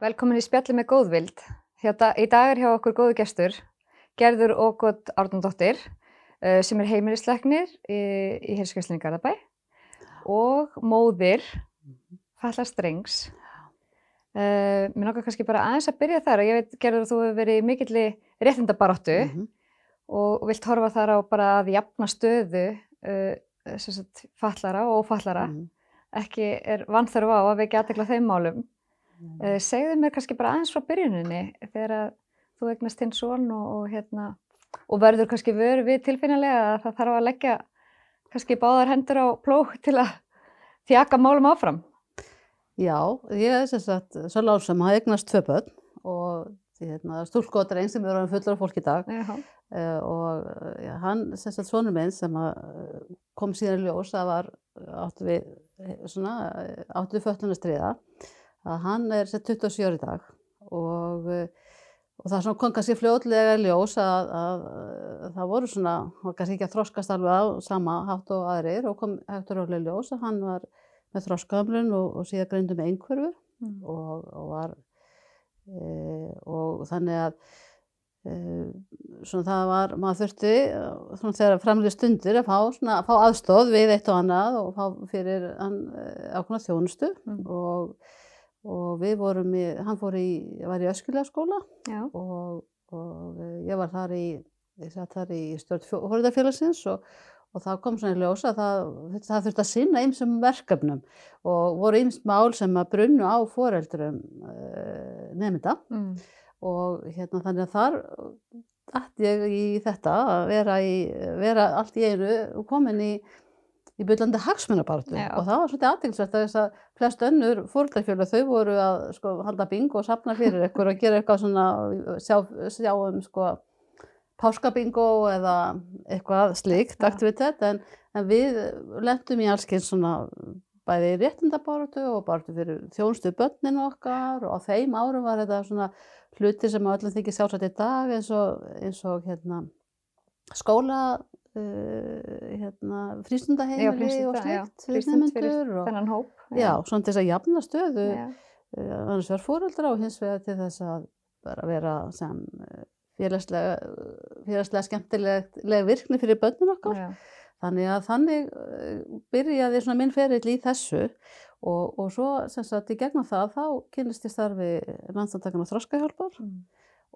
Velkomin í spjalli með góðvild. Hérna, í dag er hjá okkur góðu gestur, Gerður Ógótt Árnandóttir, uh, sem er heimilisleiknir í, í Hilskjöfslinni Garðabæ og móðir Falla Strengs. Uh, mér nokkar kannski bara aðeins að byrja þar og ég veit, Gerður, að þú hefur verið í mikilli réttindabaróttu Mm -hmm. og vilt horfa þar á bara að jafna stöðu uh, sem sagt, fallara og ófallara. Mhm. Ekki er vanþörf á að vekja aðtekla þeim málum. Uh, segðu mér kannski bara aðeins frá byrjuninni þegar að þú eignast þinn son og, og, hérna, og verður kannski vöru við tilfinnilega að það þarf að leggja kannski báðar hendur á plók til að þjaka málum áfram. Já, ég er sem sagt svo lásam að eignast tvö börn og hérna, stúlkotar einn sem eru fullur af fólk í dag. Já, uh, og ja, hann, sem sagt sonur minn sem að, kom síðan í ljós að var áttu við við fötlunastriða að hann er sett 27 ári í dag og, og það svona kom kannski fljótlega í ljós að, að, að það voru svona, hann var kannski ekki að þroskast alveg á sama hátt og aðrir og kom ráðlega í ljós að hann var með þroskahamlun og, og síðan greindu með einhverfu Mm. og, og var e, og þannig að e, svona það var, maður þurfti svona þegar framlega stundir að fá, svona, að fá aðstóð við eitt og annað og fá fyrir hann ákveðna þjónustu Mm. og, og við vorum í, hann fór í, var í öskulega skóla Já, og, og eh, ég var þar í, ég satt þar í stjórn fórhaldafélagsins og, og það kom svona í ljósa að það, það þurfti að sinna ýmsum verkefnum og voru ýmst mál sem að brunnu á foreldrum uh, nefnda mm. og hérna þannig að þar dætt ég í þetta að vera, í, vera allt í einu komin í í byllandi hagsmunabartu og það var svolítið aðtilsvært að þess að flest önnur fóröldarfjölu þau voru að sko, halda bing og sapna fyrir ykkur og gera eitthvað svona sjá, sjá um sko páskabingo eða eitthvað slíkt Já. aktivitet. En, en við lendum í allskyns svona bæði í réttindabáratu og baratu fyrir þjónustu börnin okkar. Og á þeim árum var þetta svona hluti sem öllum þykir sjálfsagt í dag eins og, eins og hérna skóla uh, hérna Já, frístundaheimili og frístunda, já, slíkt fyrir frístund fyrir nemendur og þennan hóp. já, svona til þess að jafna stöðu Já. uh, annars vegar fóreldra og hins vegar til þess að bara vera sem uh, félagslega, félagslega skemmtileg virkni fyrir börnun okkar. Já. Þannig að þannig byrjaði svona minn ferill í þessu og, og svo sem sagt í gegnum það þá kynist ég starfi landsamtakana þroskahjálpar Mm.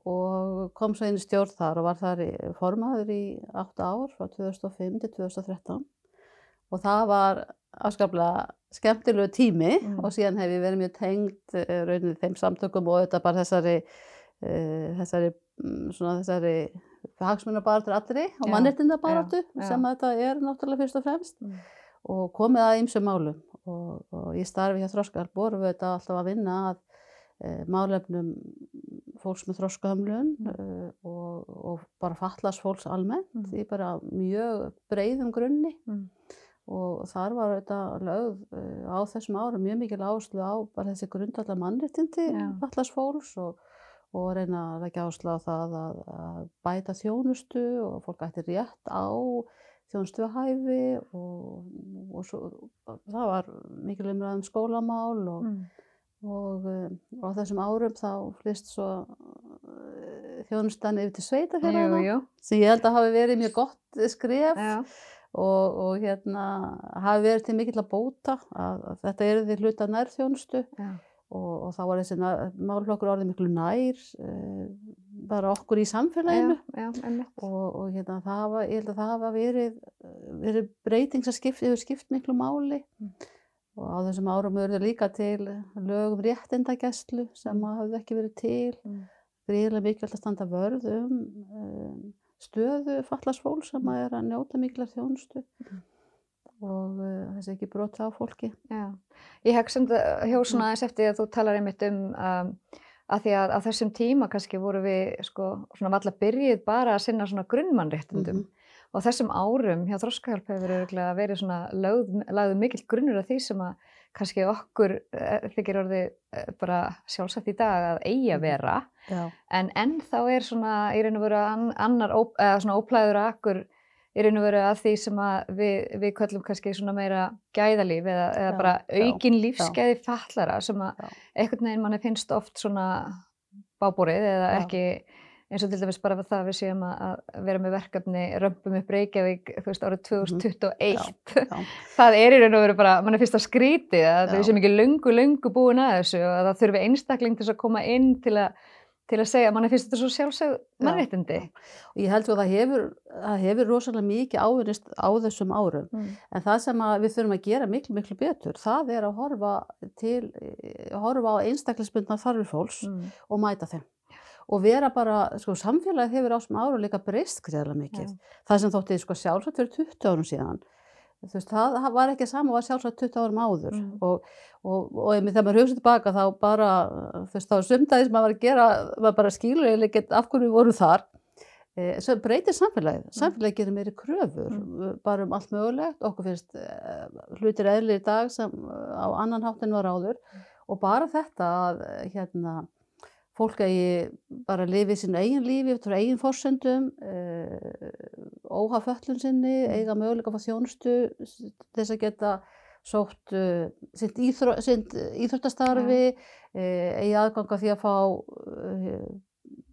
Og kom svo inn í stjórn þar og var þar formaður í 8 ár frá 2005 til 2013 og það var afskaplega skemmtilegu tími Mm. og síðan hef ég verið mjög tengd uh, rauninni þeim samtökum og auðvitað bara þessari uh, þessari, mm, svona þessari hagsmunabartur allri og já. sem þetta er náttúrulega fyrst og fremst Mm. og komið að ýmsum málum og, og í starfi hjá vorum við þetta alltaf að vinna að málefnum fólks með þroskahömlun e, og, og bara fatlas fólks almennt Mm. í bara mjög breiðum grunni Mm. og þar var þetta lögð e, á þessum árum mjög mikil áherslu á bara þessi grundallar mannréttindi Já. fatlas fólks og, og reyna að leggja áherslu á það að, að bæta þjónustu og fólk ætti rétt á þjónustu að hæfi og, og svo, það var mikil umræð um skólamál og, Mm. Og, um, og á þessum árum þá flist svo uh, þjónustan yfir til jú. sem ég held að hafi verið mjög gott skref Já. og, og hérna hafi verið til mikill að bóta að, að þetta eru því hluta nærþjónustu Já. og, og þá var þessi málflokkur orðið miklu nær uh, bara okkur í samfélaginu Já, já, og, og hérna, það hafa, ég held að það hafa verið, verið breyting sem hefur skipt miklu máli Mm. Og á þessum árum verður líka til lögum réttindagæslu sem mm. hafði ekki verið til Mm. gríðilega mikilvægt að standa vörð um, um stöðu fallast fólk sem að er að njóta mikilvægt þjónustu Mm. og uh, þessi ekki brota á fólki Já, ég hegg samt að hjó svona aðeins eftir að þú talar einmitt um um, að því að á þessum tíma kannski voru við sko svona valla byrjuð bara að sinna svona grunnmannréttindum Mhm. Og þessum árum hjá Þroskahjálp hefur verið svona lagðu mikill grunnur af því sem að kannski okkur eh, þykir orðið eh, bara sjálfsagt í dag að eigi að Mhm. vera. Já, en ennþá er svona í raun og veru an, annar ó, eða svona óplæður akkur í raun og veru að því sem að við, við köllum kannski svona meira gæðalíf eða, eða Já, bara aukin lífsgæði fallara sem að einhvern veginn manni finnst oft svona bábúrið eða Já. ekki eins og til dæmis bara það að við séum að, að vera með verkefni römpum upp Reykjavík þú veist árið 2021 Mhm. Já. það er í raun og veru bara, mann er fyrst að skríti að Já. við séum ekki löngu, löngu búin að þessu og að það þurfi einstakling til að koma inn til að, til að segja, mann er fyrst þetta svo sjálfsög mannréttindi. Og ég held að það hefur, það hefur rosalega mikið ávinnist á þessum árum. Mm. En það sem við þurfum að gera miklu, miklu betur, það er að horfa, til, horfa á einstaklisbundna þarfir fólks Mm. og mæta þeim. Og vera bara, sko, samfélagið hefur á þessum árum líka breyst greiðlega mikið. Já. Það sem þótti, sko, sjálfsagt fyrir 20 árum síðan, þú veist, það var ekki sama og var sjálfsagt 20 árum áður. Mm. Og, og, og einmitt þegar maður hugsa tilbaka þá bara, þú veist, þá sumdæði sem maður var að gera, maður bara skilur eða ekkert af hverju við vorum þar. Eh, svo breytir samfélagið. Samfélagið gerir meiri kröfur, Mm. bara um allt mögulegt. Okkur finnst eh, hlutir eðlir í dag sem eh, á annan hátt en var áður. Og bara þetta að hérna, fólk eigi bara að lifi sínu eigin lífi eftir eigin forsendum, uh, óha föllun sinni, eiga möguleika fá þjónustu þess að geta sótt uh, sitt, íþró, sitt íþróttastarfi, uh, eigi aðgang að því að fá uh,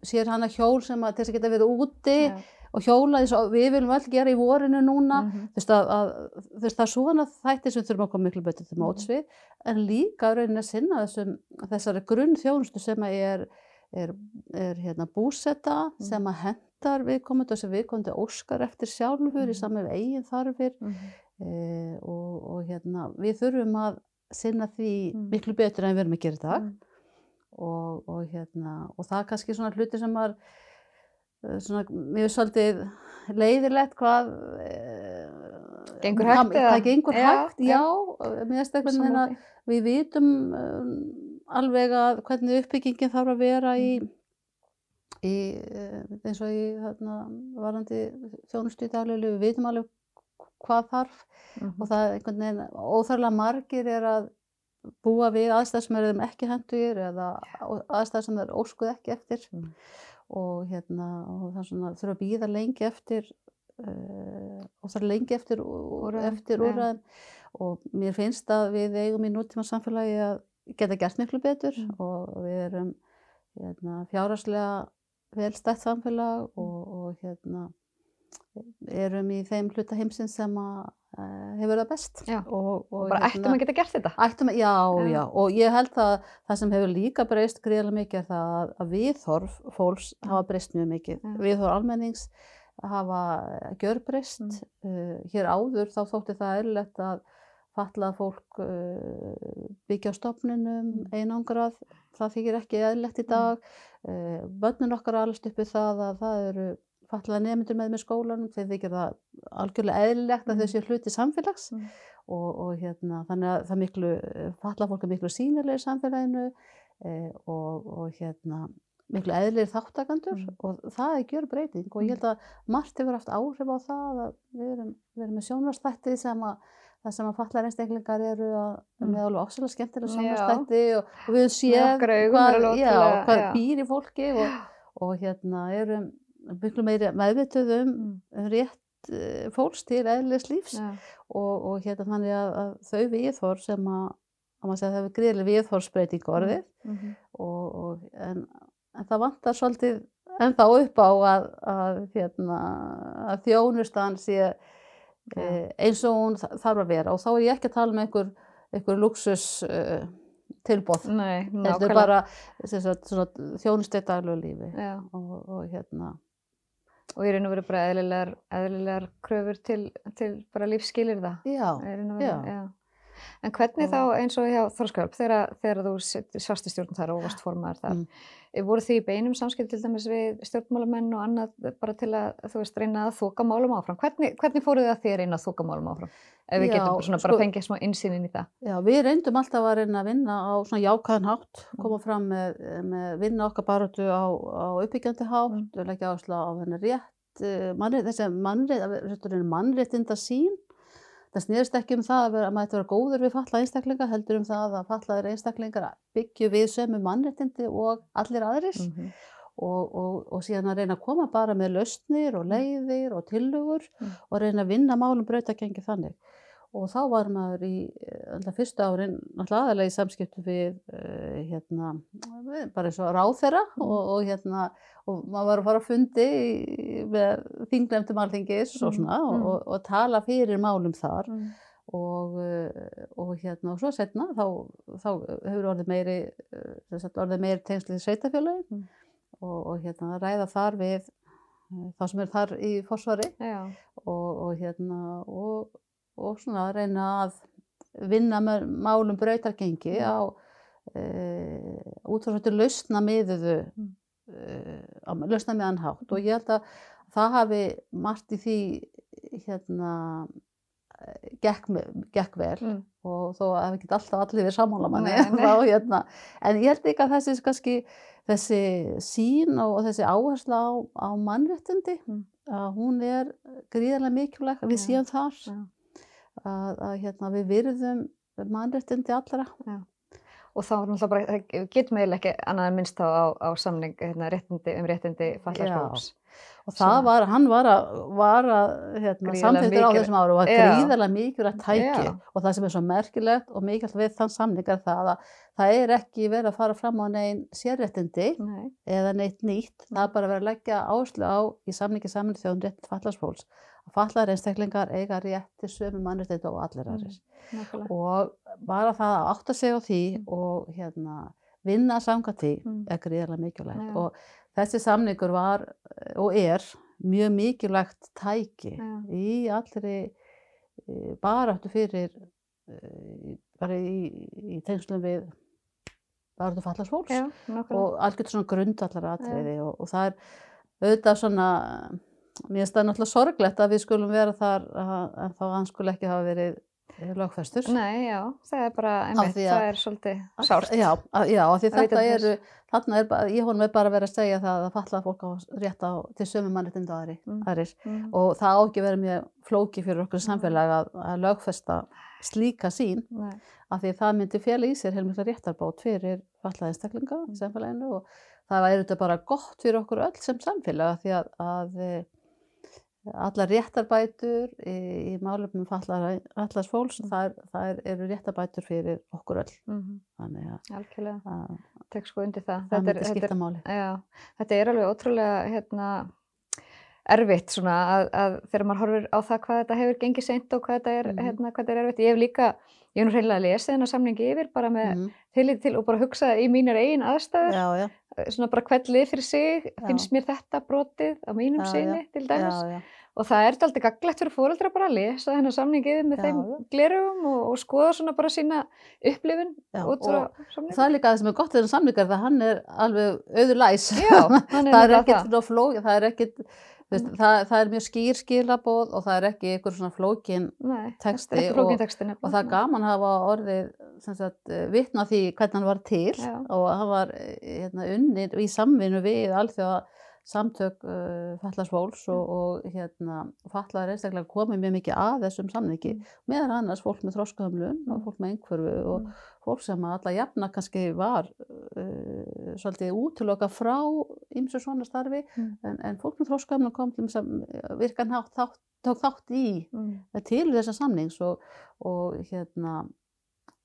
sér hana hjól sem að þess að geta verið úti. Já. Og hjóla eins og við viljum öll gera í vorinu núna. Mhm. Þú veist, að, að, þú veist, það svona þætti sem þurfum að koma miklu betur til móts við, en líka raunin að sinna þessum, þessari grunn þjónustu sem að er, er, er hérna, búsetta, sem að hendar viðkomandi og sem viðkomandi óskar eftir sjálfur í Mhm. saman við eigin þarfir Mhm. e, og, og hérna, við þurfum að sinna því Mm. miklu betur en við erum að gera í dag Mm. og, og, hérna, og það er kannski svona hluti sem eh, svona, mér er svolítið leiðilegt hvað eh, Gengur hvað- hægt eða? hvað gengur Já, hægt, já. já, mér finnst einhvern veginn Sammála að því. við vitum um, alveg að hvernig uppbyggingin þarf að vera í, Mm. í eh, eins og í þarna, varandi daglegu, við vitum alveg hvað þarf Mhm. og það er einhvern veginn óþarlega margir er að búa við aðstæð sem er þeim ekki hendugir eða aðstæð sem er óskuð ekki eftir Mm. Og hérna og það svona þurfa að býða lengi eftir uh, og er lengi eftir, Úrræðum, eftir úrræðum og mér finnst að við eigum í nútíma samfélagi að geta gert miklu betur Mm. og við erum hérna, fjárhagslega velstætt samfélag og, og hérna erum í þeim hluta heimsins sem að uh, hefur það best Já. og, og Bara ættum að geta gert þetta. Ættum að, já, Já. já, og ég held að það sem hefur líka breyst greiðlega mikið er það að, að viðhorf fólks hafa breyst mjög mikið. Viðhorf almennings hafa gjörbreyst. Mm. Uh, hér áður þá þótti það eðlilegt að fatlað fólk uh, byggja á stofnunum, Mm. einangrað, það þykir ekki eðlilegt í dag. Uh, börnun okkar alveg uppið það að það eru fatlaða nefndur með með skólanum, þeir þykir það algjörlega eðlilegt að Mm. þau séu hluti samfélags Mm. og, og hérna, þannig að það miklu, falla fólk er miklu sýnilega í samfélaginu eh, og, og hérna, miklu eðlir þáttakandur Mm. og það er gjör breyting og ég held að margt hefur haft áhrif á það að við erum, við erum með sjónvarstætti sem að það sem að fallar einstaklingar eru að Mm. með alveg ofsalega skemmtilega Já. sjónvarstætti og, og við er hvað, hvað býr í fólki og, og hérna erum miklu meiri meðvituð um, Mm. um rétt eh, fólks til eðlis lífs Já. og, og hérna þannig að, að þau viðhor sem að, að maður segja að það hefur greiðlega viðhorsbreyting orðið Mhm. og, og, en, en það vantar svolítið ennþá upp á að, að, hérna, að þjónustan sé e, eins og hún þa- þarf að vera og þá er ég ekki að tala um einhver, einhver luxus uh, tilbóð Nei, þetta er bara í daglegu lífi og, og hérna Og í raun og veru bara eðlilegar, eðlilegar kröfur til, til bara lífsskilir það. já, Já. Já. En hvernig þá eins og hjá Þorskjálp þegar, þegar þú svasti stjórn þar og varst formaður þar, Mm. mm. voru því í beinum samskipt til dæmis við stjórnmálamenn og annað bara til að þú veist reyna að þoka málum áfram? Hvernig, hvernig fóruð þið að að reyna að þoka málum áfram? Ef við Já, getum svona, bara sko- fengið smá innsýn inn í það. Já, við reyndum alltaf að reyna að vinna á svona jákvæðan hátt, Mm. koma fram með, með vinna okkar baráttu á, á uppbyggjandi hátt, Mm. leggja áherslu á henni rétt, eh, mannrétt, þessi mannrétt, mannréttinda sín. Það snýðist ekki um það að, vera, að maður ætti að vera góður við falla einstaklinga, heldur um það að fallaðir einstaklingar byggju við sömu mannréttindi og allir aðris Mm -hmm. og, og, og síðan að reyna að koma bara með lausnir og leiðir og tillögur Mm. og reyna að vinna málum brautagengi þannig. Og þá var maður í eh, alltaf fyrsta árin alltaf aðalega í samskiptu við uh, hérna, bara eins og ráðherra Mm. og, og hérna og maður var að fara að fundi með þingnefndum alþingis og Mm, svona og, mm. og, og tala fyrir málum þar Mm. og, uh, og hérna og svo setna þá, þá hefur orðið meiri orðið meiri tengslið sveitafélagi Mm. og, og hérna ræða þar við þá sem er þar í fórsvari og, og hérna og, og svona að reyna að vinna með málum brautargengi Mm. á út frá þetta lausna miðuðu Mm. á lausna miðan hátt og ég held að það hafi margt í því hérna gekk, gekk vel Mm. og þó að ekki alltaf allir við sammála manni hérna, en ég held ekki að þessi kannski, þessi sín og, og þessi áhersla á, á mannréttindi Mm. að hún er gríðarlega mikilvæg að við Já, séum þar já. Að, að hérna, við virðum mannréttindi allra Og þá getum eiginlega ekki annað en minnst á, á, á samning hérna, réttindi, um réttindi fallaðs Já. fólks. og það Sem- var, hann var að, að hérna, samþýttur á þessum áru og var Já. gríðarlega mikilvægt tæki Já. og það sem er svo merkilegt og mikilvægt við þann samning er það að það er ekki verið að fara fram á neinn sérréttindi Nei. eða neitt nýtt, það er bara verið að leggja áherslu á í samningi saminu þjóðum rétt fallarsfólks að fallar einstaklingar eiga rétt til sömu mannréttindi og allir Mm. aðrir Nákvæmlega. og bara það að átta sig á því Mm. og hérna vinna samkvæmt því Mm. er gríðarlega mikilvægt Já. og þessi samningur var eh, og er mjög mikilvægt tæki Já. í allri e, baráttu fyrir e, bara í, í tengslum við baráttu fallars fólks Já, og algjört svona grundallar atriði og, og það er auðvitað svona mér finnst það náttúrulega sorglegt að við skulum vera þar að- en þá hann skul ekki hafa verið eh, lögfestur Nei, já, það er bara, einmitt, því að- það er svolítið sárt. Já, að, já því Að vita þetta eru, þarna er bara, ég honum er bara verið að segja það að fallað fólk á rétt á til sömu mannréttinda aðri, Mm. aðrir Mm. og það á ekki að vera mjög flóki fyrir okkur samfélag að, að lögfesta slíka sín Nei. af því það myndi fela í sér heilmikla réttarbót fyrir fallaði einstaklinga Mm. samfélaginu og það væri þetta bara gott fyrir okkur öll sem samfélag af því að, að eh, allar réttarbætur í, í málefnum fallars fólks Mm. það, er, það er, eru réttarbætur fyrir okkur öll Mhm. þannig að, Algjörlega, tek sko undir það. Þetta er- þetta er- Já, þetta er alveg ótrúlega hérna, erfitt svona að, að þegar maður horfir á það hvað þetta hefur gengið seint og hvað þetta er, Mhm. hérna, hvað þetta er erfitt. Ég hef líka, ég hef nú hreinlega lesið hennar samningi yfir bara með Mhm. tillit til og bara hugsað í mínar eigin aðstæður, já, já, svona bara hvert lið fyrir sig, finnst mér þetta brotið á mínum syni til dæmis. já, já. Og það er alltaf gaglegt fyrir fóreldra bara að lesa hennar samningið með Já, þeim glerugum og, og skoða svona bara sína upplifun út frá og samningum. það er líka það sem er gott við þennan samlingar það hann er alveg auður læs er það er ekkert flók það er ekkert veist, það, það er mjög skýr skilabóð og það er ekki einhver svona flókin Nei, texti ekki og- flókin texti og það er gaman að hafa orðið eh, vitna því hvernig hann var til Já. og hann var eh, hérna, unnið í samvinnu við alþjóða samtök uh, fallars fólks og, og hérna, fallar einstaklega komið mjög mikið að þessum samningi Mm. meðan annars fólk með þroskahömlun og Mm. fólk með einhverfu og Mm. fólk sem alla jafna kannski var uh, svolítið útiloka frá ymsu svona starfi Mm. en, en fólk með þroskahömlun kom til þess að virkan hátt, þátt, tók þátt í Mm. til þessa samnings og, og hérna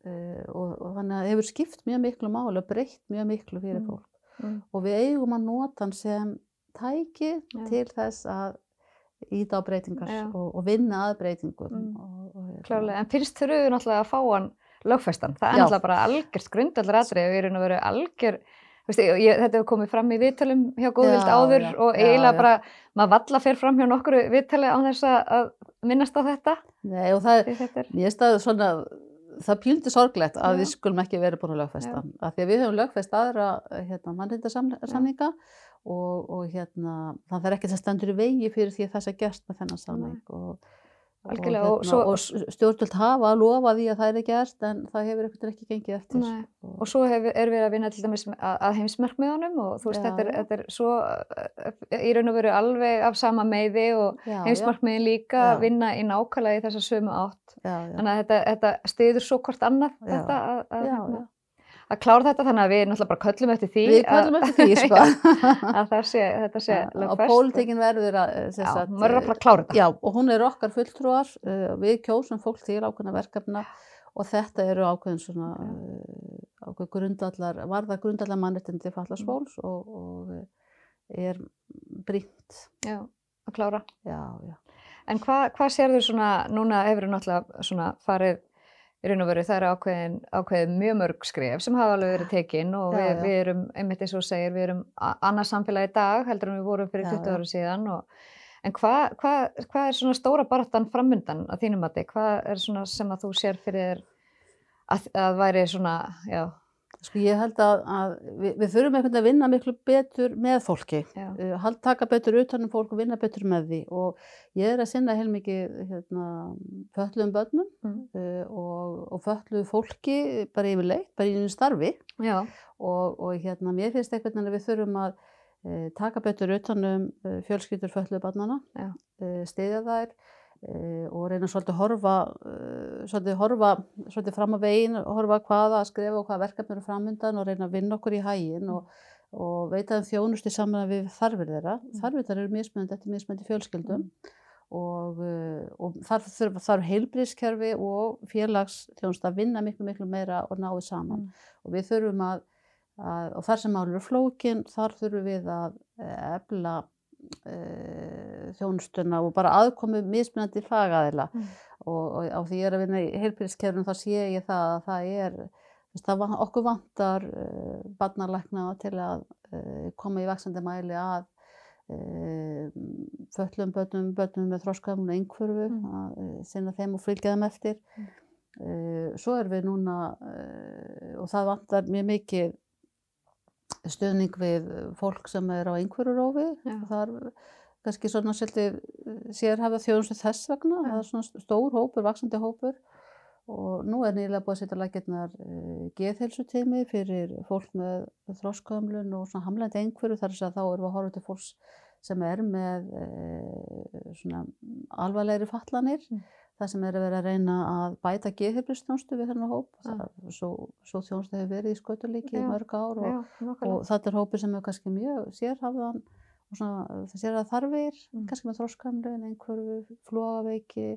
uh, og, og þannig að hefur skipt mjög miklu máli og breytt mjög miklu fyrir Mm. fólk Mm. og við eigum að nota hann sem tæki Já. til þess að íta á breytingar og, og vinna að breytingum Mm. og, og, hérna- Klárlega, en fyrst þurfum við náttúrulega að fá hann lögfestan. Það er Já. náttúrulega bara algjört grundallar atrið og ég er að vera algjör, veist, ég, ég, þetta hefur komið fram í viðtölum hjá Góðvild áður já, og eiginlega já. bara, maður valla fer fram hjá nokkru viðtali á þess að, minnast á þetta. Nei, og það er, finnst það svona það píldi sorglegt að Já. við skulum ekki verið búin að lögfesta af því að við höfum lögfest aðra hérna, mannrindarsamninga og, og hérna, það er ekki það stendur í vegi fyrir því að það sé gert með þennan samning og, og, og svo- og stjórnvöld hafa að lofa því að það er gert en það hefur ekkert ekki gengið eftir Nei. og svo hef, er við að vinna til dæmis að, að heimsmarkmiðunum og þú veist, Já, þetta er, þetta er svo uh, í raun og veru alveg af sama meiði og heimsmarkmiðin líka að vinna í nákvæmlega í þessa sömu átt. já, já, Þannig að þetta, þetta stiður svo hvort annað þetta að, að, hérna. Að klára þetta þannig að við náttúrulega bara köllum eftir því Við köllum eftir því, sko. að það sé, þetta sé og lögfest. pólitíkin verður að, sagt, maður er að fara að klára þetta. Já, og hún er okkar fulltrúar, uh, við kjósum fólk til ákveðna verkefna og þetta eru ákveðin svona ákveð grundallar, varða grundallar mannrettindi fallast Mm. fólks og, og er brýnt. Já, að klára. Já, já. En hvað hva sérðu svona, núna hefur náttúrulega svona farið í raun og veru, það eru ákveðin, ákveðin mjög mörg skref sem hafa alveg verið tekin og Já, við, já. við erum, einmitt eins og segir, við erum a- annað samfélag í dag heldur en við vorum fyrir Já, 20 já. ára síðan og, en hvað hva, hva er svona stóra baráttan framundan að þínum mati? Hvað er svona sem að þú sér fyrir að, að væri svona, já, Sko ég held að, að við, við þurfum einhvern veginn að vinna miklu betur með fólki. Uh, taka betur utanum fólk og vinna betur með því og ég er að sinna heilmikið hérna, fötluðum börnum Mm. uh, og, og fötluðu fólki bara yfirleitt, bara í einu starfi og, og hérna, mér finnst einhvern veginn að við þurfum að uh, taka betur utanum fjölskyldur Já. uh, stiðja þær og reyna svolítið horfa, uh, svolítið horfa svolítið fram á veginn, horfa hvaða að skrifa og hvaða verkefni eru framundan og reyna að vinna okkur í hæginn og, og veita þeim þjónustu saman við þarfir þeirra. Þarfir þeirra eru mismunandi eftir mismunandi fjölskyldum og, uh, og þar þarf, þarf heilbríðskerfi og félagsþjónustu að vinna miklu miklu meira og náðu saman. Og við þurfum að, að og þar sem mál eru flókin, þar þurfum við að eh, efla e, þjónustuna og bara aðkomu mismunandi fagaðila Mm. og, og á því ég er að vinna í heilbyrðiskerfum þá sé ég það að það er það, okkur vantar uh, barnalækna til að uh, koma í vaksandi mæli að uh, föllum börnum, börnum með þróskaðum og einhverfu Mm. að sinna þeim og fylgja þeim eftir Mm. svo erum við núna og það vantar mjög mikið stuðning við fólk sem er á einhverjurófi Já. það er kannski svona svolítið sérhafa þjónustu þess vegna. Það er svona stór hópur, vaksandi hópur. Og nú er nýlega búið að setja lakirnar uh, geðheilsuteimi fyrir fólk með þróskömmlun og svona hamlandi einhverju þar þess að þá erum við að horfa til fólks sem er með uh, svona alvarlegri fatlanir. Mm. Það sem er að vera að reyna að bæta geðheilbristjónustu við þennan hóp Já. það, svo, svo þjónustu hefur verið í skötulíki í mörg ár og, já, og þetta er hópur sem er kannski mjög sérhafðan og svona sérhafða þarfir, Mm. kannski með þróskamlun, einhverju flóaveiki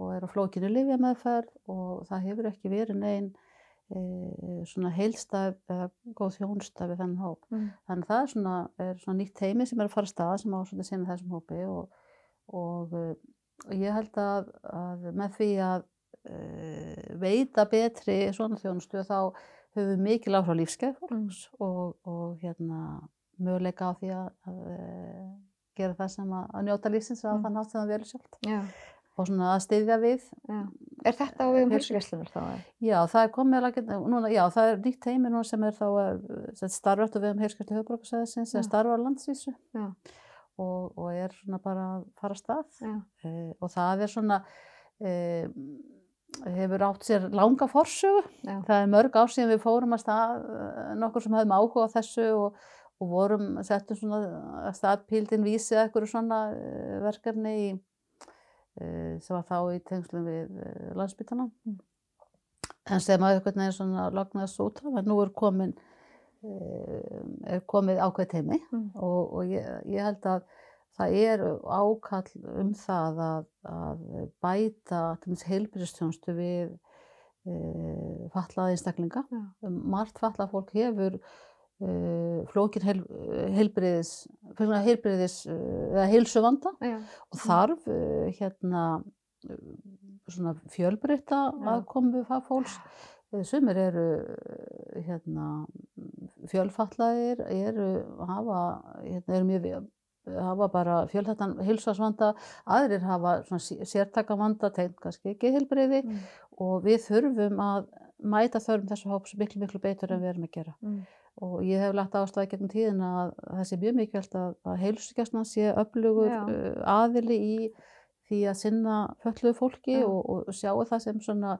og er á flókinu livjameðferð og það hefur ekki verið neinn e, svona heilstæð eða góð þjónstæð við þennan hóp. Mm. Þannig að það er svona, er svona nýtt teimi sem er að fara stað sem á svona sinna þessum hópi og, og, eh, og ég held að, að með því að e, veita betri svona þjónustu þá höfum við mikil áhrif á lífskeið fólks og, og hérna, möguleika á því að, að e, gera það sem að, að njóta lífsins á Mm. þann hátt sem það verður sjálft Já, og svona að styðja við. já. Er þetta á við um Heilsu- heilsugæslunar þá? Já, það er komið alveg, já, það er nýtt teimi núna sem er þá starfrætt og við um heilskjöldu höfbrukarsæðisins Já. sem starfar á landsvísu Já. Og, og er svona bara að fara stað. E, og það er svona e, hefur átt sér langa forsögu. Já, það er mörg ár síðan við fórum að stað eh, nokkur sem höfum áhuga á þessu og, og vorum, settum svona að stað píldin vísi eða eitthvað svona verkefni í, eh, sem var þá í tengslum við landsbytana Mm. en sem að eitthvað neginn svona lognaðast út af en nú er komin er komið ákveð teimi Mm. og, og ég, ég held að það er ákall um það að, að bæta heilbyrðistjónstu við e, fallaða einstaklinga. Já. Margt fallað fólk hefur e, flókin heil, heilbyrðis, heilbyrðis eða heilsuvanda já, og þarf e, hérna svona fjölbreytta Já. aðkomu fólks. Sumir eru hérna, fjölfallaðir, eru, hafa, hérna, eru mjög hafa bara fjölhættan hilsasvanda, aðrir hafa sértakavanda, tegn kannski ekki heilbreyði Mm. og við þurfum að mæta þörfum þessu hóps miklu, miklu betur en við erum að gera. Mm. Og ég hef lagt ástæði gegnum tíðina að það sé mjög mikilvægt að, að heilsugjastna sé öflugur Já. uh, aðili í því að sinna fölluðu fólki og, og sjáu það sem svona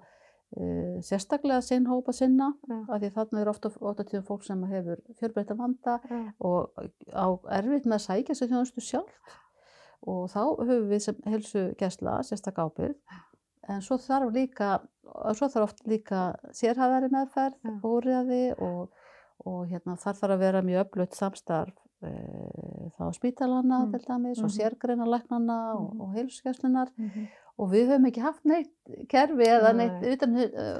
sérstaklega sinn hóp að sinna Já. af því þarna er ofta, ofta tíðum fólk sem hefur fjölbreytta vanda Já. og á erfitt með að sækja sér þjónustu sjálft og þá höfum við sem heilsugjastla sérstak ábyrgð en svo þarf líka, svo þarf oft líka sérhæðari meðferð, Já. úrræði og, og hérna, þar þarf að vera mjög öflugt samstarf e, þá spítalana Mm. til dæmis og Mhm. sérgreinalæknana og, Mhm. og heilsugæslunar Mhm. Og við höfum ekki haft neitt kerfi eða neitt, Nei. utan,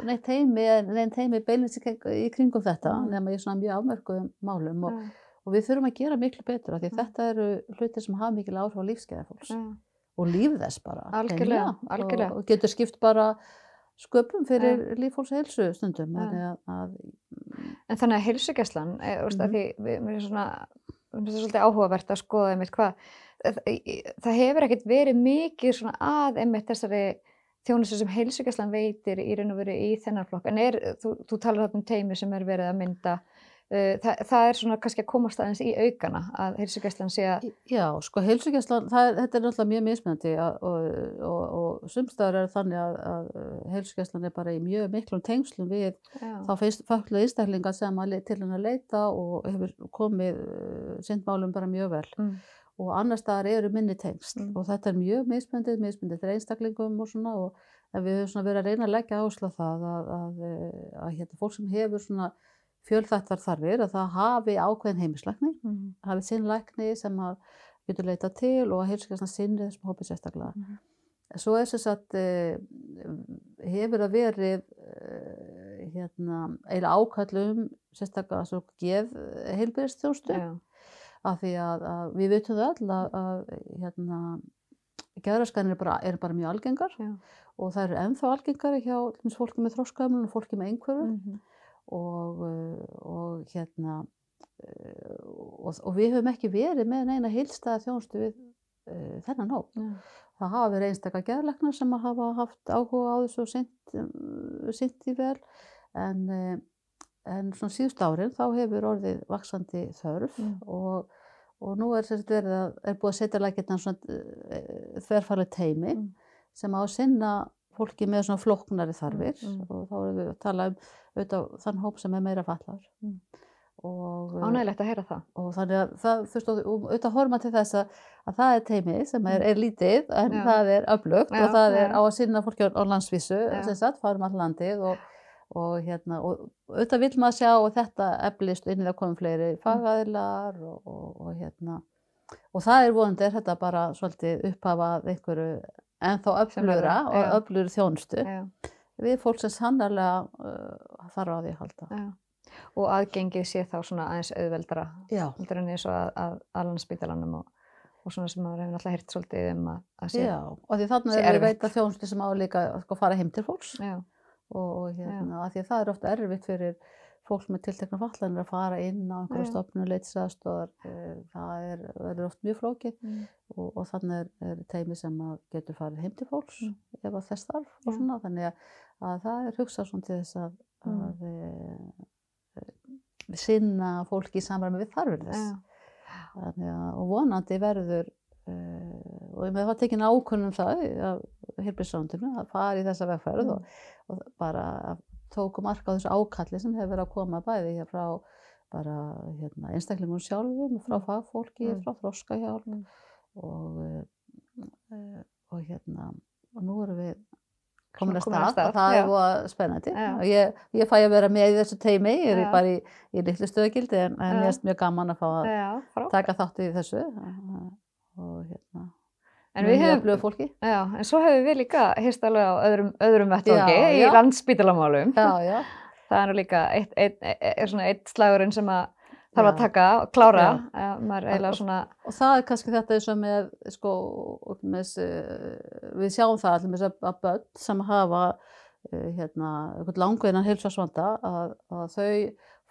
neitt heimi eða neitt heimi beinins í, í kringum þetta Mhm. nema í svona mjög afmörkuðum málum og, Já, og við þurfum að gera miklu betur af því Já. þetta eru hlutir sem hafa mikil áhrif á lífskeiða fólks já. og líf þess bara Algjörlega, hreinlega. algjörlega. og, og getur skipt bara sköpum fyrir líf fólks heilsu stundum Já. þannig að, að En þannig að heilsugæslan, e, mm Mhm. því við, mér finnst það svolítið áhugavert að skoða einmitt hvað, það, hefur ekkert verið mikið svona að einmitt þessari þjónustu sem heilsugæslan veitir í raun og veru í þennan flokk. En er, þú, þú talar þarna um teimi sem er verið að mynda, uh, það, það er svona kannski að komast aðeins í aukana að heilsugæslan sé að, Já, sko er, þetta er náttúrulega mjög mismunandi að, og, og, og sumstaðar er þannig að, að heilsugæslan er bara í mjög miklum tengslum við já, þá fyrst föklu einstaklingar sem að til hann að leita og hefur komið uh, sindmálum bara mjög vel. Mm, og annar staðar eru minni tengsl Mm. og þetta er mjög mismundið, mismundið til einstaklingum og svona og við höfum svona verið að reyna að leggja áherslu á það að, að, að, að hérna, fólk sem hefur svona fjölþættar þarfir að það hafi ákveðin heimislækni mm, hafi sinn lækni sem að getur leita til og að heilsugæslan sinni þessum hópi sérstaklega. Mhm. Svo er þess að uh, hefur það verið uh, hérna, eiginlega ákallum sérstaklega svo geð heilbyrðistjónstu já, af því að, að við veitum það all að, að hérna, geðraskanir er bara, er bara mjög algengar já, og það eru ennþá algengari hjá fólki með þróskaumlun og fólki með einhverfu. Mhm, og, uh, og hérna uh, og, og við höfum ekki verið með neina heilstæða þjónustu við uh, þennan hóp. já, Það hafa verið einstakar geðlæknar sem hafa haft áhuga á þessu og sinnt, um, því vel. En, en svona síðust árin þá hefur orðið vaksandi þörf Mm. og, og nú er, verið að, er búið að setja lækirna svona uh, þverfælega teimi Mm. sem á að sinna fólki með svona flóknari þarfir Mm, mm. og þá erum við að tala um auðvitað, þann hóp sem er meira fallar Mm. uh, ánægilegt að heyra það. og þannig að það, þú veist, auðvitað horfum að til þess að, að það er teimi sem er, er lítið en Mm. Já. það er öflugt Já, og það er á að sinna fólki á, landsvísu sem sagt, farum all landið og, og hérna, og auðvitað vil maður sjá og þetta eflist inn í það komum fleiri Mm. fagaðilar og, og, og hérna og það er vonandi er þetta bara svolítið upphafað einhverju ennþá öflura og já. öfluri þjónustu Já, við fólk sem sannarlega uh, þarf á því að halda. já. Og aðgengið sé þá svona aðeins auðveldara Já. heldur en eins og að, að allanspítalanum og, og svona sem maður hefur alltaf heyrt svolítið um að, að sé. Já, og því sé er við veita þjónustu sem á líka að sko, fara heim til fólks Já, og, og hérna, að því að það er ofta erfitt fyrir fólk með tiltekna fallanir að fara inn á einhverju Já. stofnun, leitisaðstóðar, það er, verður oft mjög flókið mm. og, og þannig er, er teimi sem að getur farið heim til fólks Mm. ef að þess þarf og svona, þannig að, að það er hugsað svona til þess að, Mm. að e, sinna fólki í samræmi við þarfir þess. Þannig að, og vonandi verður, og ég með það tekin ákunnum það af heilbríðsándinu að fara í þessa vegferð Mm. og, og bara tóku marka á þessu ákalli sem hefur verið að koma bæði hér frá bara hérna, einstaklingun sjálfum, frá fagfólki, Mm. frá þroskahjálp Mm. og, uh, og hérna, og nú erum við komin að stað, og það er búið spennandi Já. og ég, ég fæ að vera með í þessu teimi, ég er Já. bara í, í litlu stöðgildi en, en mér er mjög gaman að fá að já, taka þátt í þessu En við fólki já, en svo hefur við líka hýrst alveg á öðrum, öðrum vettvangi í já. landsspítalamálum. já, já, Það er nú líka eitt, eitt, eitt, svona eitt slagurinn sem að þarf að taka og klára. Er eiginlega Og- svona, og það er kannski þetta eins og með sko, með, þessi- við sjáum það allir með þess að börn sem hafa uh, hérna, langveinan heilsvarsvanda að, að þau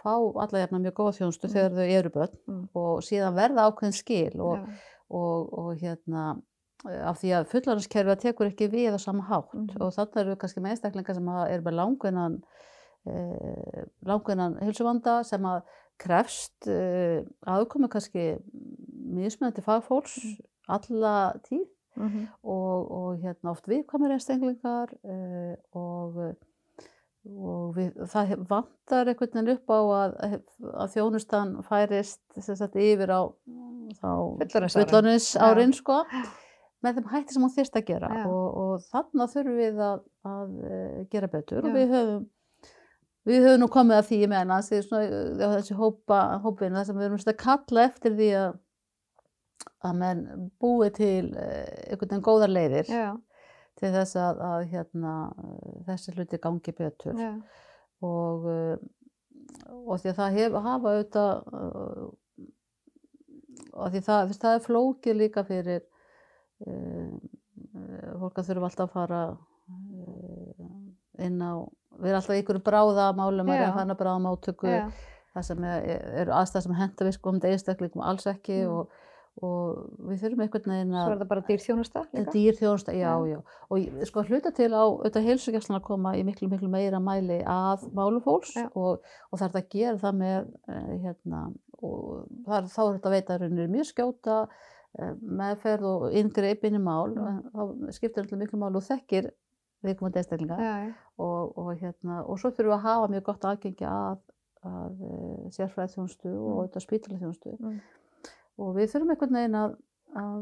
fá alla jafna mjög góða þjónustu Mm. þegar þau eru börn Mm. og síðan verða ákveðin skil og, og, og hérna eh, af því að fullarinskerfið tekur ekki við á sama hátt Mhm. og þannig eru kannski með einstaklingar sem eru með langvinnan eh, langvinnan heilsuvanda sem að krefst eh, aðkomi kannski mismunandi fagfólks Mhm. alla tíð mhm, og, og hérna oft viðkvæmur einstaklingar eh, og og við, það vantar einhvern veginn upp á að, að þjónustan færist sagt, yfir á Fullorðinsárin. fullorðinsárin sko með þeim hætti sem hún þyrst að gera Já. og, og þarna þurfum við að, að uh, gera betur Já. og við höfum við höfum nú komið að því með uh, þessi hópa, hópinu þar sem við erum svona að kalla eftir því að að menn búi til uh, einhvern veginn góðar leiðir Já, til þess að, að hérna, þessi hluti gangi betur og, uh, og því að það hef, hafa auðvitað og því það, það er flókið líka fyrir fólk að þurfa alltaf að fara uh, inn á við erum alltaf ykkur bráðamálum að reyna að fara bráðamáttöku já, það sem er, eru aðstæð sem henda við sko um einstaklingum alls ekki Mm. og, og við þurfum einhvern veginn svo að er það bara dýrþjónusta líka. dýr þjónusta, já, Já. Og sko hluta til á auðvitað heilsugjastlan að koma í miklu, miklu meira mæli að málum fólks Já. og, og það er þetta að gera það með, hérna, og það er, þá er þetta að veita að raunir mjög skjóta meðferð og inngrip inn í mál, þá skiptir þetta miklu mál og þekkir viðkomandi einstaklinga. Og, og, hérna, og svo þurfum við að hafa mjög gott aðgengi að, að uh, sérfræði þjónustu og Mm. auðvitað spítalega þjónustu Mm. og við þurfum einhvern veginn að, að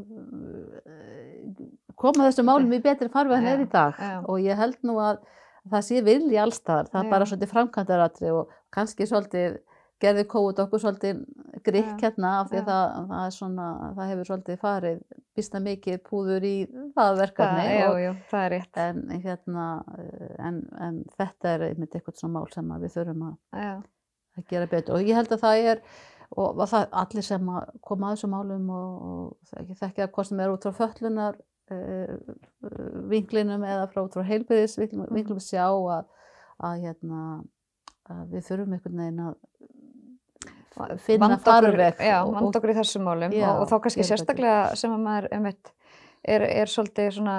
uh, koma þessum málum í betri Já, er í dag. já. og ég held nú að það sé vilji allstaðar, það er bara svolítið framkvæmdaratri og kannski svolítið gerði kóut okkur svolítið grikk Já, hérna af því já. að það, það svona, það hefur svolítið farið býsta mikið púður í það verkefni það, og, já, það er rétt. en, hérna, eh, en, en þetta er einmitt eitthvað svona mál sem við þurfum að, Já, að gera betur og ég held að það er og að það, allir sem að koma að þessum málum og, þekki að hvort sem er út frá föllunar uh, vinklinum eða frá út frá heilbyrðis vinklum, vinklum sjá að, að, hérna, að við þurfum einhvern veginn að finna farveg Já, vanda okkur í þessum málum Já, og, og þá kannski sérstaklega sem að maður einmitt, er, er svolítið svona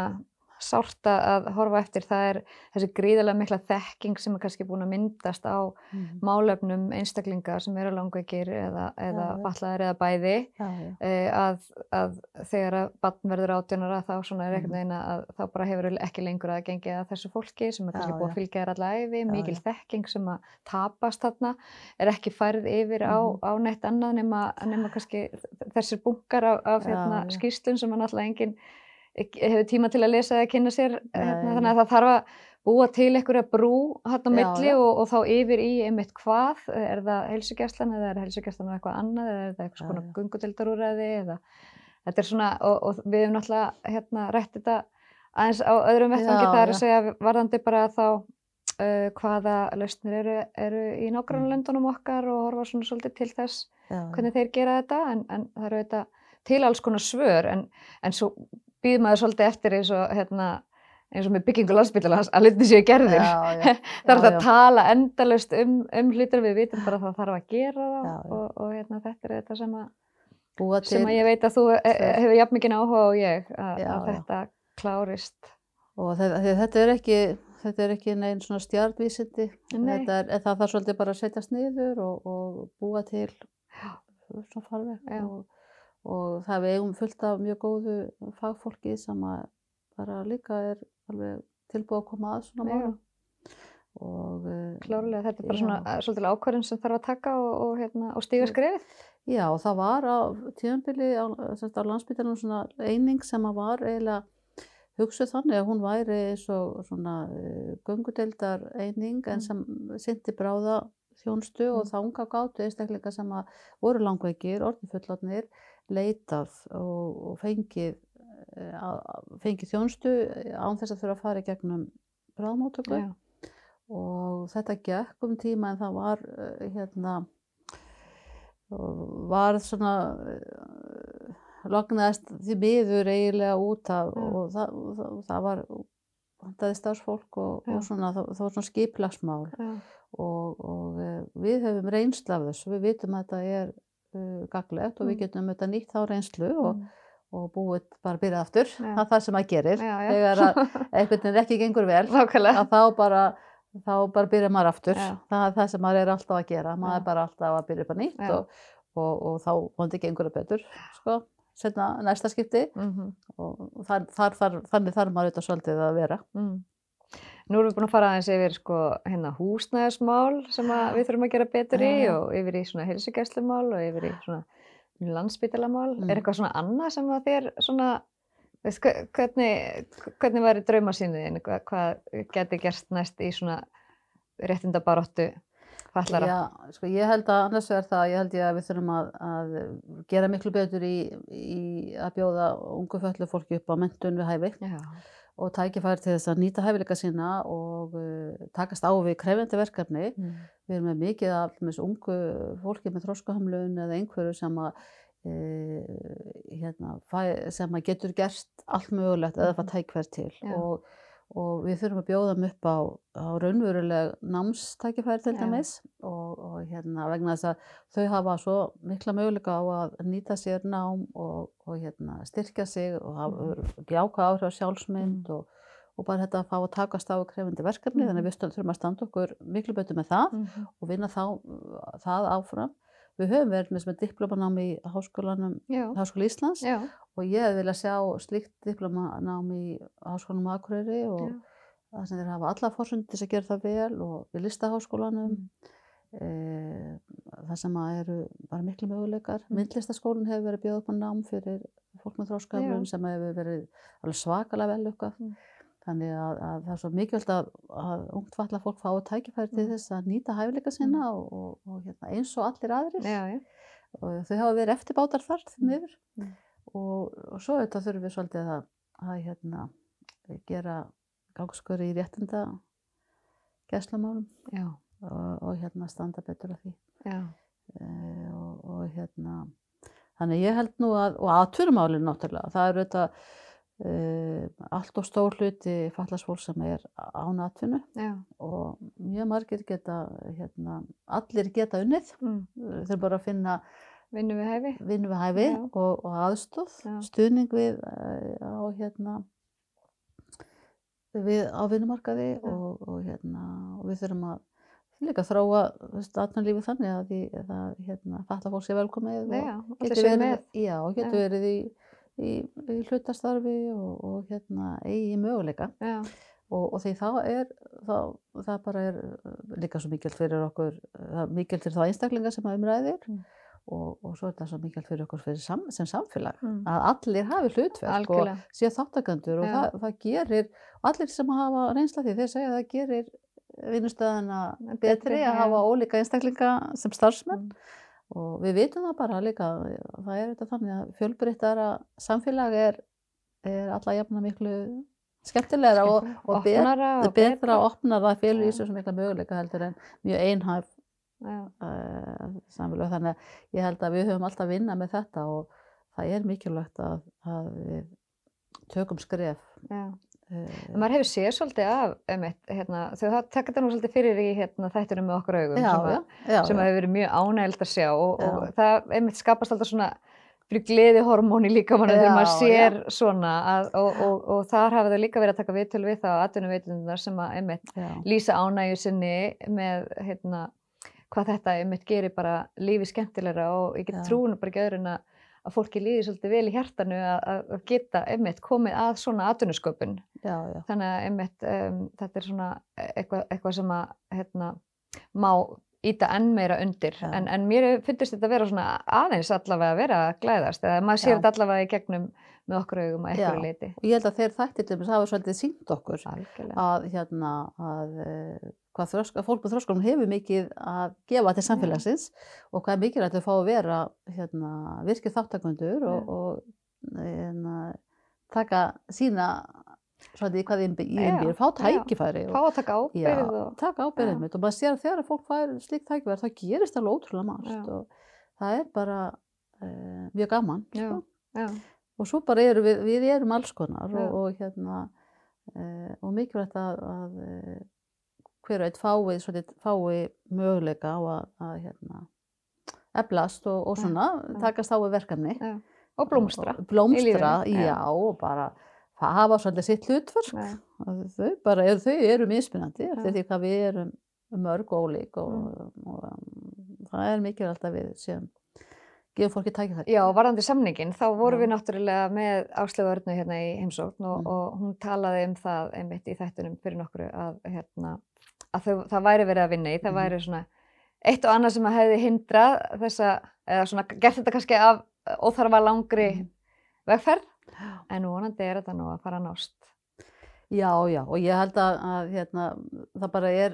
sárt að horfa eftir, það er þessi gríðarlega mikla þekking sem er kannski búin að myndast á Mhm. málefnum einstaklinga sem eru langveikir eða, eða já. fatlaðir eða bæði já, já. eh, að, að þegar að barn verður átjónara þá svona er ekkert Mhm. veginn að þá bara hefur ekki lengur að gengið að þessu fólki sem er kannski já. að fylgja þér alla æfi, Já, mikil þekking sem að tapast þarna, er ekki færð yfir á, Mhm. á neitt annað nema, nema kannski þessir bunkar af, af hérna, skýrslun sem að náttúrulega enginn hefur tíma til að lesa eða kynna sér hérna, þannig að það þarf að búa til einhverja brú hérna á milli og, og þá yfir í einmitt hvað, er það heilsugjastlan eða er heilsugjastlan eitthvað annað eða er það eitthvað svona gungutildarúræði eða þetta er svona og, og við hefum náttúrulega hérna rætt þetta aðeins á öðrum vettvangi það er að segja varðandi bara þá uh, hvaða lausnir eru, eru í nágrannlöndunum okkar og horfa svona svolítið til þess Já, hvernig þeir gera þetta en, en það eru þetta til alls konar svör en, en svo býð maður svolítið eftir eins og hérna eins og með byggingu landsbyttalans að hluti séu gerðir það er að tala endalaust um, um hlutir við vitum bara að það þarf að gera það Já, já. Og, og hérna, þetta er þetta sem að, sem að ég veit að þú Svör. hefur jafn mikið áhuga og ég að, Já, að þetta klárist og það, þetta er ekki þetta er ekki neinn svona stjartvísindi Nei. þetta er, það þarf svolítið bara að setjast niður og, og búa til svona farveg Já. og, og það við eigum fullt af mjög góðu fagfólki sem að bara líka er alveg tilbúið að koma að svona málum og eh, klárlega, þetta er bara Já. svona uh, svolítið ákvörðin sem þarf að taka og, og, hérna, og stíga skrefið Já, og það var á tíðanbili á, á landsbytarnum svona eining sem að var eiginlega hugsuð þannig að hún væri svo svona uh, göngudeldar eining en Mm. sem syndi bráða þjónstu og Mm. þanga gátu einstaklinga sem að voru langveikir, orðin fullotnir, leitað og, og fengið, eh, fengið þjónstu án þess að þurfa að fara í gegnum bráðmótöku og þetta gekk um tíma en það var uh, hérna var svona lognaðist því miður eiginlega út af Já. og það, það, það var vandaði starfsfólk og, Já. og svona, það, það var svona skiplagsmál Já. og, og við hefum reynslu af þessu, við vitum að þetta er uh, gaglegt og við Mm. getum þetta nýtt þá reynslu og, Mm. og búið bara að byrja aftur, Já. það sem að gerir Já, já. þegar að einhvern veginn ekki gengur vel Nákvæmlega. að þá bara þá bara byrja maður aftur það er það sem maður er alltaf að gera maður er bara alltaf að byrja upp að nýtt og, og, og þá vondi gengur það betur sko, setna næsta skipti Mhm. og þar, þar, þar, þannig þarf maður auðvitað svolítið að vera Mm. Nú erum við búin að fara aðeins yfir sko, hérna, húsnæðismál sem við þurfum að gera betur í Já. og yfir í svona heilsugæslumál og yfir í svona landsbytalamál. Mm. Er eitthvað svona annað sem að þér svona Veist, hve- hvernig, hvernig væri draumasýniðin? Hvað, hvað geti gerst næst í svona réttindabaróttu fallara? Já, sko ég held að annars vegar það, ég held ég að við þurfum að, að gera miklu betur í, í að bjóða ungu föllu fólki upp á mentun við hæfi Já. Og tækifæri til þess að nýta hæfileika sína og uh, takast á við krefjandi verkefni. Mm. Við erum með mikið af dæmis, ungu fólki með þróskahamlun eða einhverju sem að e, hérna, sem að getur gerst allt mögulegt eða það tækifæri til Já. og, og við þurfum að bjóða þeim upp á, á raunveruleg námstækifæri til dæmis og, og hérna, vegna þess að þau hafa svo mikla möguleika á að nýta sér nám og, og hérna, styrkja sig og hafa jáka áhrif á sjálfsmynd og, og bara þetta að fá að takast á við krefindi verkefni. Þannig að við stöndum þurfum að standa okkur miklu betur með það Mhm. og vinna þá, það áfram. Við höfum verið með, með diplomanám í háskólanum. Háskóla Íslands Já. og ég hef viljað sjá slíkt diplomanám í Háskólanum Akureyri og Já. það sem þeir hafa alla fórsöndi til að gera það vel og við listaháskólanum Mm. e, það sem að eru bara miklu möguleikar. Mm. Myndlistaskólinn hefur verið að bjóða upp á nám fyrir fólk með þróskaflun sem hefur verið svakalega vel lukkað. Mm. Þannig að, að það er svo mikilvægt að, að ungt falla fólk fái tækifæri til Mm. þess að nýta hæfileika sína og, og, og hérna, eins og allir aðrir. Já, já. Og þau hafa verið eftirbátar þar því Mm. miður. Mm. Og, og svo auðvitað þurfum við svolítið að, að hérna, gera gangskur í réttinda gæslamálum og, og hérna standa betur að því. Uh, og, og hérna, þannig ég held nú að, og aðturumálinn náttúrulega, það eru uh, allt og stór hluti fallasfólk sem er án atvinnu Já. og mjög margir geta, hérna, allir geta unnið, Mm. þeir bara að finna Vinnum við hæfi? vinnu við hæfi og, og aðstóð, stuðning við uh, á hérna við á vinnumarkaði og, og hérna og við þurfum að líka þróa atvinnulífið þannig að því að hérna falla fólk sé velkomið og getur verið, já, getur verið í, í, í hlutastarfi og, og hérna eigi möguleika Já. og, og því þá er þá, það bara er uh, líka svo mikilvægt fyrir okkur það er mikilvægt fyrir þá einstaklinga sem að umræðir Mm. og, og svo er það svo mikilvægt fyrir okkur fyrir sam, sem samfélag Mm. að allir hafi hlutverk og Algjörlega. séu þáttakandur og það, það gerir og allir sem hafa reynsla því þeir segja að það gerir vinnustöðana Betri, betri að hafa ólíka einstaklinga sem starfsmenn Mm. Og við vitum það bara líka það er þetta þannig að fjölbreyttara samfélag er, er alla jafna miklu skemmtilegra og, og bet, Opnara og betra og opnara það félur í þessu mikla möguleika heldur en mjög einhæf uh, samfélag. Þannig að ég held að við höfum alltaf að vinna með þetta og það er mikilvægt að, að við tökum skref. Já. En maður hefur séð svolítið af, einmitt, hérna, þau tekað þetta nú svolítið fyrir í hérna, þættunum með okkur augum já, sem, að, já, sem já. hefur verið mjög ánægild að sjá og, og það einmitt skapast alltaf svona fyrir gleði hormóni líka mann þegar maður sér svona að, og, og, og þar hafa þau líka verið að taka viðtöl við það atvinnuveitundunar sem að einmitt já. lýsa ánægju sinni með hérna, hvað þetta gerir bara lífi skemmtilegra og ég get trúinu bara ekki öðru en að, að fólki líði svolítið vel í hjartanu að, að að geta einmitt komið að svona já. þannig að einmitt um, þetta er svona eitthvað, eitthvað sem að hérna, má íta enn meira undir. En, en mér finnst þetta að vera svona aðeins allavega að vera að glæðast eða maður Já. þetta allavega í gegnum með okkur augum að eitthvað leiti ég held að þeir þættir til þess hafa svolítið sínt okkur að, hérna, að hvað þroska, fólk með þróskunum hefur mikið að gefa til samfélagsins og hvað er mikilvægt að fá að vera hérna, virkið þáttakundur og, og hérna, taka sína svolítið í hvað þeim í þeim Já, býr, fá tækifæri fá og, að taka já, ábyrgð og taka ábyrðið mitt og maður sér að þegar fólk fær slíkt tækifæri þá gerist alveg ótrúlega margt og það er bara uh, mjög gaman Já. sko. já, og svo bara eru við, við erum alls konar og, og hérna uh, og mikilvægt að, að uh, hver og einn fái, svolítið, fái möguleika á að, að hérna, eflast og, og svona já. takast á við verkefni já. og blómstra og, blómstra, í lífinu, já. já, og bara hafa svolítið sitt hlutverk. Og þau bara eru, þau eru mismunandi eftir því hvað við erum mörg og ólík og, Mm. og, um, það er mikilvægt að við séum gefum fólki tækifæri Já, varðandi samningin, þá vorum við náttúrulega með Áslegu Örnu hérna í heimsókn og, Mm. og hún talaði um það einmitt í þættunum fyrir nokkru að, hérna, að þau, það væri verið að vinna í, það Mhm. væri svona eitt og annað sem að hefði hindrað þessa, eða svona gert þetta kannski af óþarfa langri Mhm. vegferð En vonandi er þetta nú að fara að nást. Já, já, og ég held að, að hérna, það bara er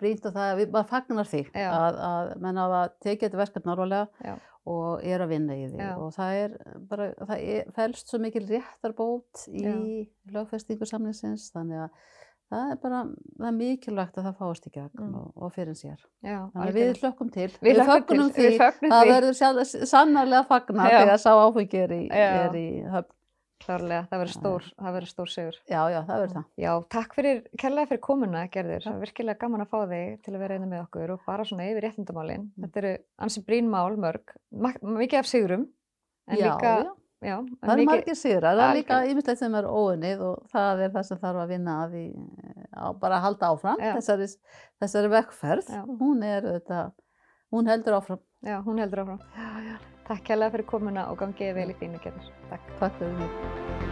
brýnt og það, við, maður fagnar því að, að menn hafa tekið þetta verkefni alvarlega Já. og er að vinna í því Já. og það er bara, það er, felst svo mikil réttarbót í lögfestingu samlingsins þannig að það er bara, það er mikilvægt að það fáist í gegn Mm. og, og fyrir sér. Já, Þannig að við hlökkum til, Við hlökkum fögnum til, við því, fögnum það því. verður sjálf, sannarlega fagna Já. þegar sá áfengi er í, er í höfn. Klárlega, það verður stór, það verður stór sigur. Já, já, það verður það. Já, takk fyrir, kærlega fyrir komuna, Gerður. Það er virkilega gaman að fá þig til að vera einnig með okkur og bara svona yfir réttindamálin. Mm. Þetta eru ansi brýn mál, mörg, mikið af sigurum, en já, líka, já. Það eru margir sigrar, það er líka ýmislegt sem er óunnið og það er það sem þarf að vinna að því á, bara að halda áfram Já. þessari, þessari vekkferð. Hún er þetta, hún heldur áfram. já, hún heldur áfram. Já. Takk kærlega fyrir komuna og gangið vel í þínu, Gerður. Takk. Takk fyrir mig.